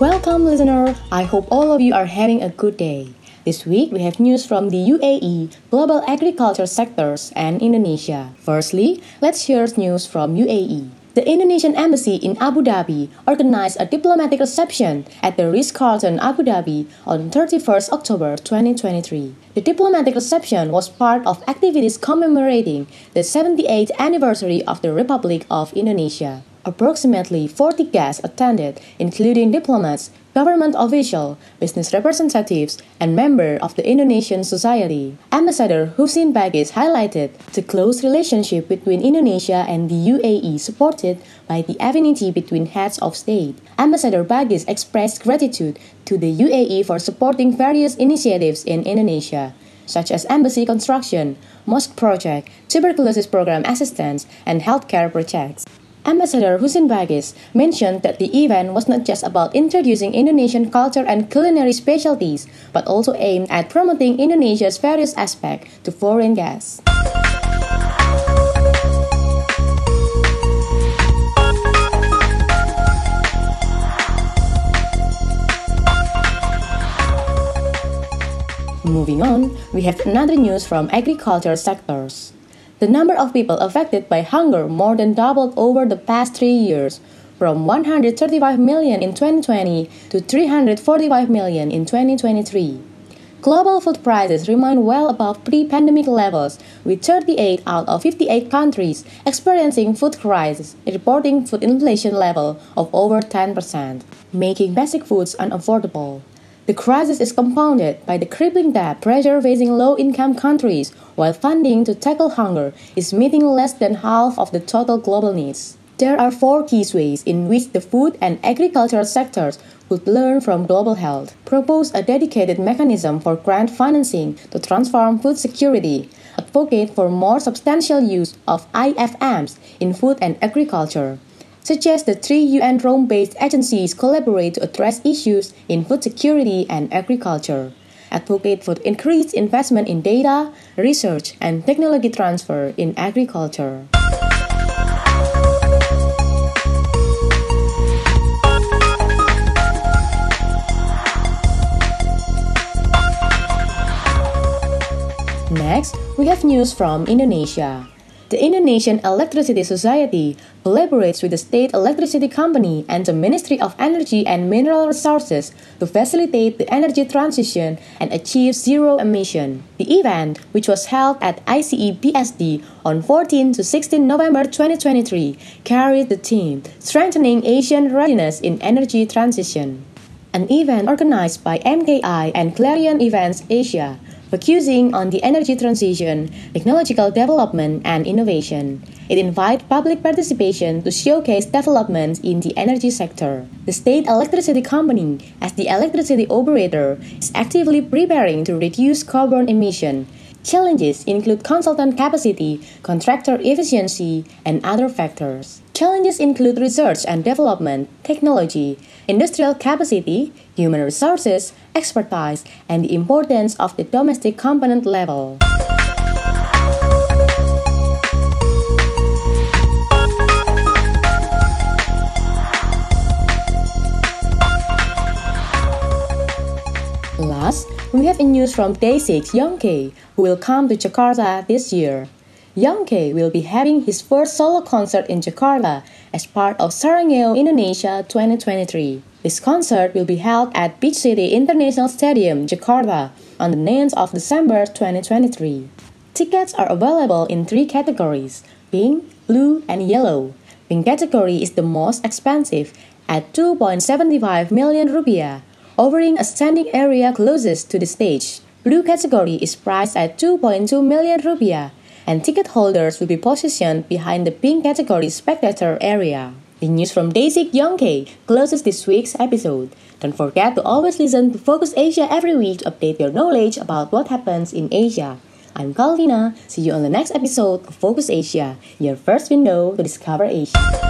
Welcome, listener. I hope all of you are having a good day. This week, we have news from the UAE, global agriculture sectors, and Indonesia. Firstly, let's hear news from UAE. The Indonesian Embassy in Abu Dhabi organized a diplomatic reception at the Ritz-Carlton Abu Dhabi on 31st October 2023. The diplomatic reception was part of activities commemorating the 78th anniversary of the Republic of Indonesia. Approximately 40 guests attended, including diplomats, government officials, business representatives, and members of the Indonesian society. Ambassador Husin Bagis highlighted the close relationship between Indonesia and the UAE supported by the affinity between heads of state. Ambassador Bagis expressed gratitude to the UAE for supporting various initiatives in Indonesia, such as embassy construction, mosque project, tuberculosis program assistance, and healthcare projects. Ambassador Husin Bagis mentioned that the event was not just about introducing Indonesian culture and culinary specialties, but also aimed at promoting Indonesia's various aspects to foreign guests. Moving on, we have another news from agriculture sectors. The number of people affected by hunger more than doubled over the past three years, from 135 million in 2020 to 345 million in 2023. Global food prices remain well above pre pandemic levels, with 38 out of 58 countries experiencing food crisis, reporting food inflation level of over 10%, making basic foods unaffordable. The crisis is compounded by the crippling debt pressure facing low income countries, while funding to tackle hunger is meeting less than half of the total global needs. There are four key ways in which the food and agricultural sectors could learn from global health. Propose a dedicated mechanism for grant financing to transform food security. Advocate for more substantial use of IFMs in food and agriculture suggests the three UN Rome based agencies collaborate to address issues in food security and agriculture. Advocate for increased investment in data, research, and technology transfer in agriculture. Next, we have news from Indonesia. The Indonesian Electricity Society collaborates with the State Electricity Company and the Ministry of Energy and Mineral Resources to facilitate the energy transition and achieve zero emission. The event, which was held at ICE BSD on 14 to 16 November 2023, carried the theme Strengthening Asian Readiness in Energy Transition. An event organized by MKI and Clarion Events Asia focusing on the energy transition, technological development, and innovation. It invites public participation to showcase developments in the energy sector. The state electricity company, as the electricity operator, is actively preparing to reduce carbon emission. Challenges include consultant capacity, contractor efficiency, and other factors. Challenges include research and development, technology, industrial capacity, human resources, expertise, and the importance of the domestic component level. Last, we have a news from Day6 Young K, who will come to Jakarta this year. Young K will be having his first solo concert in Jakarta as part of Sarangeo Indonesia 2023. This concert will be held at Beach City International Stadium, Jakarta, on the 9th of December 2023. Tickets are available in three categories pink, blue, and yellow. Pink category is the most expensive at 2.75 million rupiah, offering a standing area closest to the stage. Blue category is priced at 2.2 million rupiah, and ticket holders will be positioned behind the pink category spectator area. The news from Day6 Young K closes this week's episode. Don't forget to always listen to Focus Asia every week to update your knowledge about what happens in Asia. I'm Calvina. See you on the next episode of Focus Asia, your first window to discover Asia.